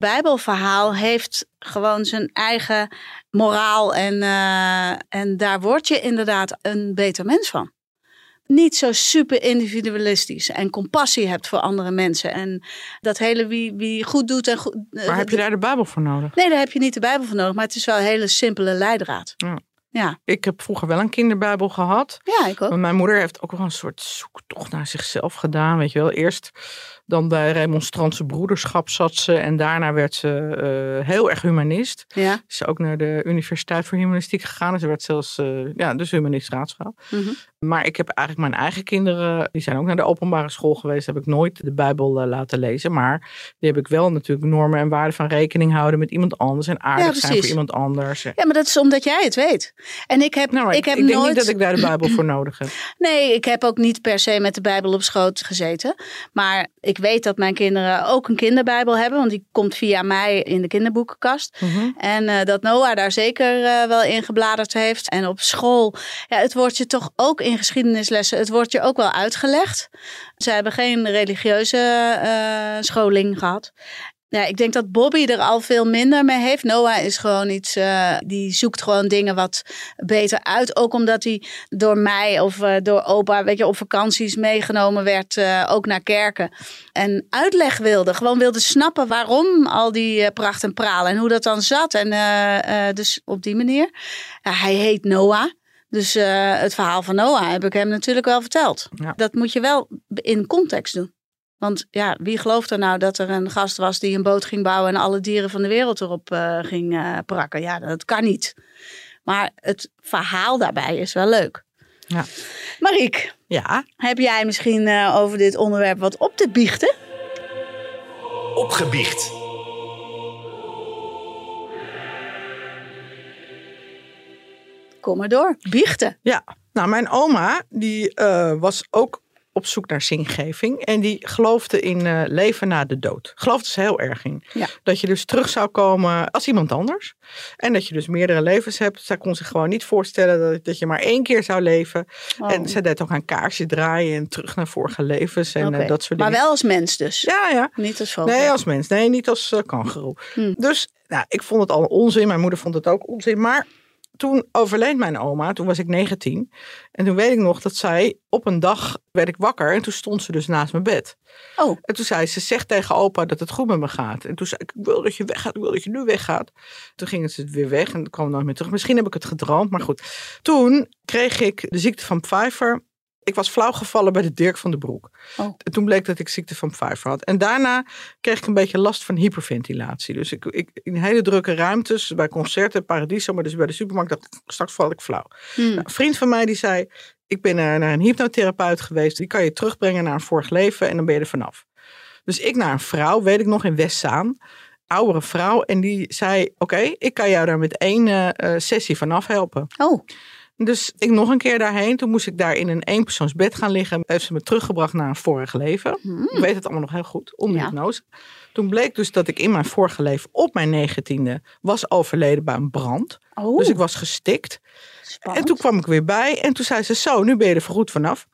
Bijbelverhaal heeft gewoon zijn eigen moraal en, uh, en daar word je inderdaad een beter mens van. Niet zo super individualistisch en compassie hebt voor andere mensen. En dat hele wie, wie goed doet en goed. Eh, maar heb je daar de Bijbel voor nodig? Nee, daar heb je niet de Bijbel voor nodig, maar het is wel een hele simpele leidraad. Ja. Ja. Ik heb vroeger wel een kinderbijbel gehad. Ja, ik ook. mijn moeder heeft ook wel een soort zoektocht naar zichzelf gedaan. Weet je wel, eerst dan bij remonstrantse broederschap zat ze. En daarna werd ze uh, heel erg humanist. Ja. Is ze ook naar de Universiteit voor Humanistiek gegaan. En ze werd zelfs uh, ja, dus humanist raadsvrouw. Mm -hmm. Maar ik heb eigenlijk mijn eigen kinderen, die zijn ook naar de openbare school geweest. Heb ik nooit de Bijbel uh, laten lezen. Maar die heb ik wel natuurlijk normen en waarden van rekening houden met iemand anders. En aardig ja, zijn voor iemand anders. Ja, maar dat is omdat jij het weet. En ik heb, nou, ik, heb ik denk nooit... niet dat ik daar de Bijbel voor nodig heb. <laughs> Nee, ik heb ook niet per se met de Bijbel op schoot gezeten. Maar ik weet dat mijn kinderen ook een kinderbijbel hebben. Want die komt via mij in de kinderboekenkast. Mm -hmm. En uh, dat Noah daar zeker uh, wel in gebladerd heeft. En op school, ja, het wordt je toch ook in geschiedenislessen, het wordt je ook wel uitgelegd. Ze hebben geen religieuze uh, scholing gehad. Ik denk dat Bobby er al veel minder mee heeft. Noah is gewoon iets, uh, die zoekt gewoon dingen wat beter uit. Ook omdat hij door mij of uh, door opa, weet je, op vakanties meegenomen werd, ook naar kerken. En uitleg wilde, gewoon wilde snappen waarom al die pracht en pralen en hoe dat dan zat. En dus op die manier. Hij heet Noah. Dus uh, het verhaal van Noah heb ik hem natuurlijk wel verteld. Ja. Dat moet je wel in context doen. Want ja, wie gelooft er nou dat er een gast was die een boot ging bouwen en alle dieren van de wereld erop uh, ging uh, prakken? Ja, dat kan niet. Maar het verhaal daarbij is wel leuk. Ja. Mariek, Ja, heb jij misschien uh, over dit onderwerp wat op te biechten? Opgebiecht. Kom maar door. Biechten. ja. Nou, mijn oma, die uh, was ook op zoek naar zingeving. En die geloofde in uh, leven na de dood. Geloofde ze heel erg in. Ja. Dat je dus terug zou komen als iemand anders. En dat je dus meerdere levens hebt. Zij kon zich gewoon niet voorstellen dat, dat je maar één keer zou leven. Oh. En ze deed ook een kaarsje draaien en terug naar vorige levens. En Okay. uh, dat soort Maar dingen. wel als mens dus. Ja, ja. Niet als vogel. Nee, als mens. Nee, niet als uh, kangeroe. Hmm. Dus nou, ik vond het al onzin. Mijn moeder vond het ook onzin. Maar toen overleed mijn oma. Toen was ik 19. En toen weet ik nog dat zij op een dag werd ik wakker. En toen stond ze dus naast mijn bed. Oh, En toen zei ze, zeg tegen opa dat het goed met me gaat. En toen zei ik, ik wil dat je weggaat, ik wil dat je nu weggaat. Toen gingen ze weer weg en kwam nooit meer terug. Misschien heb ik het gedroomd, maar goed. Toen kreeg ik de ziekte van Pfeiffer Ik was flauw gevallen bij de Dirk van den Broek. Oh. En toen bleek dat ik ziekte van Pfeiffer had. En daarna kreeg ik een beetje last van hyperventilatie. Dus ik, ik in hele drukke ruimtes, bij concerten, Paradiso, maar dus bij de supermarkt, dacht straks val ik flauw. Hmm. Nou, een vriend van mij die zei, ik ben naar een hypnotherapeut geweest. Die kan je terugbrengen naar een vorig leven en dan ben je er vanaf. Dus ik naar een vrouw, weet ik nog, in Westzaan. Oudere vrouw. En die zei, oké, ik kan jou daar met één eh, sessie vanaf helpen. Oh, Dus ik nog een keer daarheen. Toen moest ik daar in een eenpersoonsbed gaan liggen. Heeft ze me teruggebracht naar een vorig leven. Ik weet het allemaal nog heel goed, onder Ja. hypnose. Toen bleek dus dat ik in mijn vorige leven op mijn negentiende was overleden bij een brand. oh Dus ik was gestikt. spannend. En toen kwam ik weer bij en toen zei ze, zo, nu ben je er voorgoed vanaf.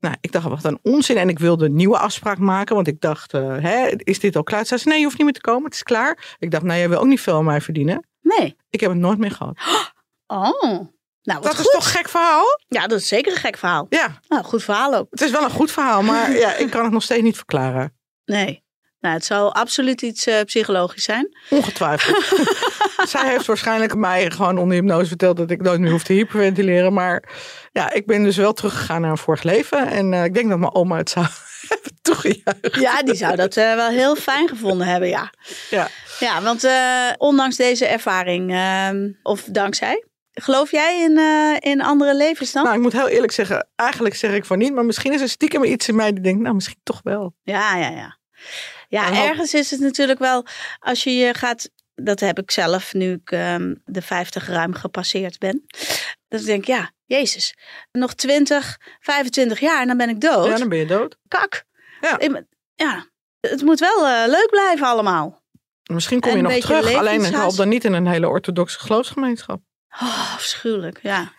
Nou, ik dacht, wat een onzin. En ik wilde een nieuwe afspraak maken, want ik dacht, eh, hè, is dit al klaar? Ze zei, ze, nee, je hoeft niet meer te komen, het is klaar. Ik dacht, nou, jij wil ook niet veel aan mij verdienen. Nee. Ik heb het nooit meer gehad. Oh, nou Dat goed. is toch een gek verhaal? Ja, dat is zeker een gek verhaal. Ja, Nou, goed verhaal ook. het is wel een goed verhaal, maar <laughs> ja, ik kan het nog steeds niet verklaren. Nee. Nou, het zou absoluut iets eh, psychologisch zijn. Ongetwijfeld. <laughs> Zij heeft waarschijnlijk mij gewoon onder hypnose verteld dat ik nooit meer hoef te hyperventileren. Maar ja, ik ben dus wel teruggegaan naar een vorig leven. En eh, ik denk dat mijn oma het zou <laughs> hebben toegejuicht. Ja, die zou dat eh, wel heel fijn gevonden hebben, ja. Ja. Ja, want ondanks deze ervaring, ehm, of dankzij, geloof jij in, eh, in andere levens dan? Nou, ik moet heel eerlijk zeggen, eigenlijk zeg ik van niet. Maar misschien is er stiekem iets in mij die denkt, nou misschien toch wel. Ja, ja, ja. Ja, ergens is het natuurlijk wel, als je je gaat, dat heb ik zelf nu ik ehm, de 50 ruim gepasseerd ben. Dat ik denk, ja, Jezus, nog 20, 25 jaar en dan ben ik dood. Ja, dan ben je dood. Kak. Ja. Ik ja, het moet wel eh, leuk blijven allemaal. Misschien kom En je nog terug. Alleen ik hoop dan niet in een hele orthodoxe geloofsgemeenschap. Oh, afschuwelijk, ja.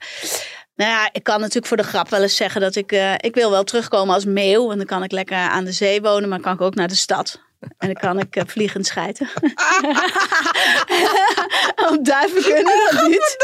Nou ja, ik kan natuurlijk voor de grap wel eens zeggen dat ik... eh, ik wil wel terugkomen als meeuw. En dan kan ik lekker aan de zee wonen, maar kan ik ook naar de stad. En dan kan ik eh, vliegend schijten. <laughs> Op duiven kunnen dat niet.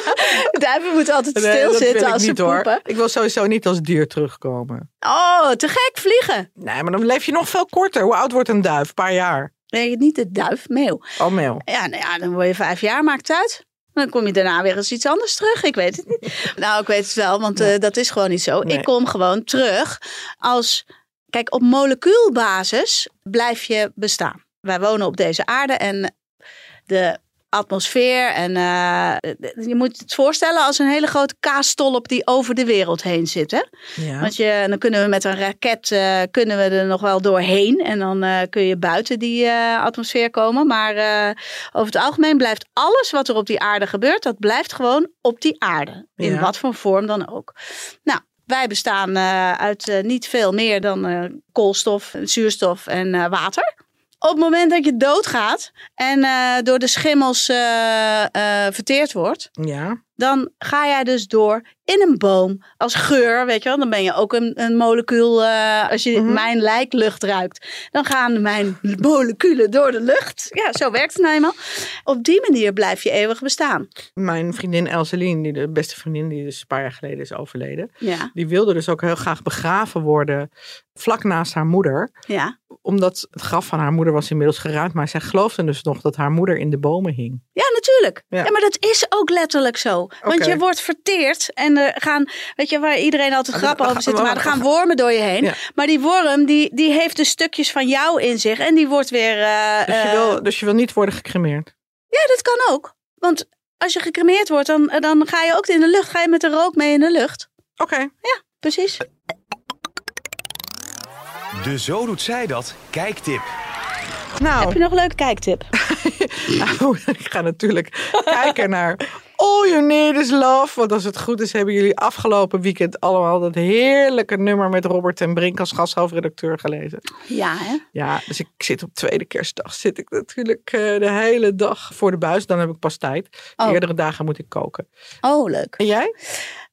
<laughs> duiven moeten altijd Nee, stilzitten als ze niet, hoor. poepen. Ik wil sowieso niet als dier terugkomen. Oh, te gek vliegen. Nee, maar dan leef je nog veel korter. Hoe oud wordt een duif? Een paar jaar. Nee, niet de duif, meeuw. Oh, meel. Ja, nou ja, dan word je vijf jaar, maakt het uit. Dan kom je daarna weer eens iets anders terug. Ik weet het niet. <laughs> nou, ik weet het wel, want eh, dat is gewoon niet zo. Nee. Ik kom gewoon terug als... Kijk, op molecuulbasis blijf je bestaan. Wij wonen op deze aarde en de atmosfeer en eh, je moet het voorstellen als een hele grote kaasstolp die over de wereld heen zit. Hè? Ja. Want je, dan kunnen we met een raket eh, kunnen we er nog wel doorheen. En dan eh, kun je buiten die atmosfeer komen. Maar over het algemeen blijft alles wat er op die aarde gebeurt, dat blijft gewoon op die aarde. In Ja. wat voor vorm dan ook. Nou, wij bestaan uit niet veel meer dan koolstof, zuurstof en water. Op het moment dat je doodgaat en eh, door de schimmels eh, eh, verteerd wordt, ja. dan ga jij dus door in een boom als geur, weet je wel. Dan ben je ook een, een molecuul, als je Mhm. mijn lijklucht ruikt. Dan gaan mijn moleculen door de lucht. Ja, zo werkt het nou eenmaal. Op die manier blijf je eeuwig bestaan. Mijn vriendin Elseline, die de beste vriendin die dus een paar jaar geleden is overleden. Ja, Die wilde dus ook heel graag begraven worden vlak naast haar moeder. ja. Omdat het graf van haar moeder was inmiddels geruimd. Maar zij geloofde dus nog dat haar moeder in de bomen hing. Ja, natuurlijk. Ja. Ja. maar dat is ook letterlijk zo. Want je wordt verteerd en er gaan, weet je, waar iedereen altijd Ah, grappen we over zit, maar er gaan wormen door je heen. Ja. Maar die worm, die, die heeft dus stukjes van jou in zich en die wordt weer... eh, Dus je eh, wil, dus je wil niet worden gecremeerd. Ja, dat kan ook. Want als je gecremeerd wordt, dan, dan ga je ook in de lucht. Ga je met de rook mee in de lucht. Oké. Precies. De Zo Doet Zij Dat kijktip. Nou, Heb je nog een leuke kijktip? <laughs> Nou, ik ga natuurlijk kijken naar All You Need Is Love. Want als het goed is, hebben jullie afgelopen weekend allemaal dat heerlijke nummer met Robert en Brink als gasthoofdredacteur gelezen. Ja, hè? Ja, dus ik zit op tweede kerstdag. Zit ik natuurlijk eh, de hele dag voor de buis. Dan heb ik pas tijd. Oh. Eerdere dagen moet ik koken. Oh, leuk. En jij?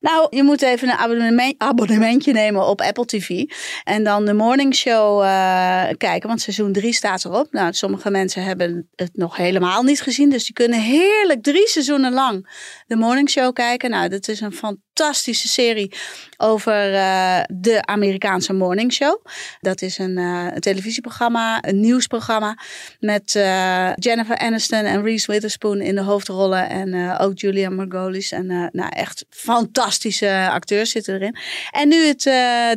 Nou, je moet even een abonnement, abonnementje nemen op Apple TV. En dan de morning show eh, kijken. Want seizoen 3 staat erop. Nou, sommige mensen hebben het nog helemaal niet gezien. Dus die kunnen heerlijk drie seizoenen lang de morning show kijken. Nou, dat is een fantastische serie over uh, de Amerikaanse Morning Show. Dat is een, een televisieprogramma, een nieuwsprogramma met uh, Jennifer Aniston en Reese Witherspoon in de hoofdrollen en ook Julia Margolis. En nou, echt fantastische acteurs zitten erin. En nu het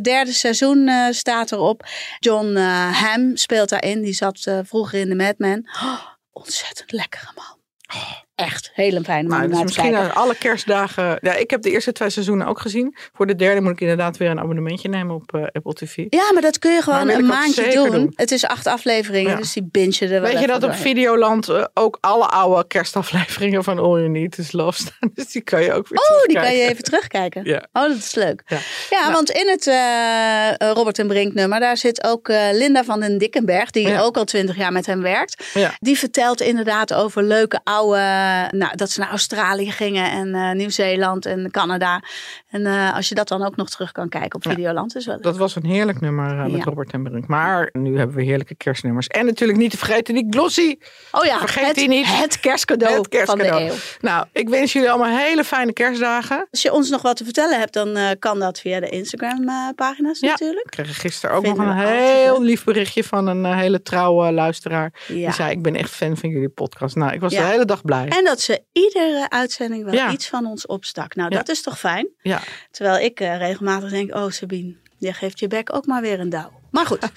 derde seizoen staat erop. John Hamm speelt daarin. Die zat vroeger in de Mad Men. Oh, ontzettend lekkere man. Oh echt hele fijne nou, dus misschien alle kerstdagen. Ja, ik heb de eerste twee seizoenen ook gezien. Voor de derde moet ik inderdaad weer een abonnementje nemen op uh, Apple TV. Ja, maar dat kun je gewoon een maandje doen. Het is acht afleveringen, dus die binge er wel Weet je dat op Videoland uh, ook alle oude kerstafleveringen van All You Need Is Love staan? <laughs> Dus die kan je ook weer Oh, die kan je even terugkijken. Ja. Oh, dat is leuk. Ja, ja nou. want in het uh, Robert en Brink nummer, daar zit ook Linda van den Dikkenberg, die ook al twintig jaar met hem werkt. Die vertelt inderdaad over leuke oude nou, dat ze naar Australië gingen en uh, Nieuw-Zeeland en Canada. En uh, als je dat dan ook nog terug kan kijken op Videoland. Is wel dat was een heerlijk nummer met ja. Robert en Brink. Maar nu hebben we heerlijke kerstnummers. En natuurlijk niet te vergeten die glossy. Oh ja, vergeet het, die niet. Het kerstcadeau, het kerstcadeau van de eeuw. Nou, ik wens jullie allemaal hele fijne kerstdagen. Als je ons nog wat te vertellen hebt, dan kan dat via de Instagram pagina's ja. natuurlijk. Ik kreeg gisteren ook nog een heel lief berichtje van een hele trouwe luisteraar. Die zei, ik ben echt fan van jullie podcast. Nou, ik was de hele dag blij. En dat ze iedere uitzending wel iets van ons opstak. Nou, dat is toch fijn? Ja. Terwijl ik uh, regelmatig denk, oh Sabine, je geeft je bek ook maar weer een douw. Maar goed. <laughs>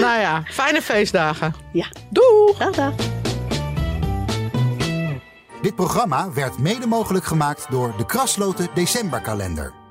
nou ja, fijne feestdagen. Ja. Doeg! Dag, dag. Dit programma werd mede mogelijk gemaakt door de Krasloten Decemberkalender.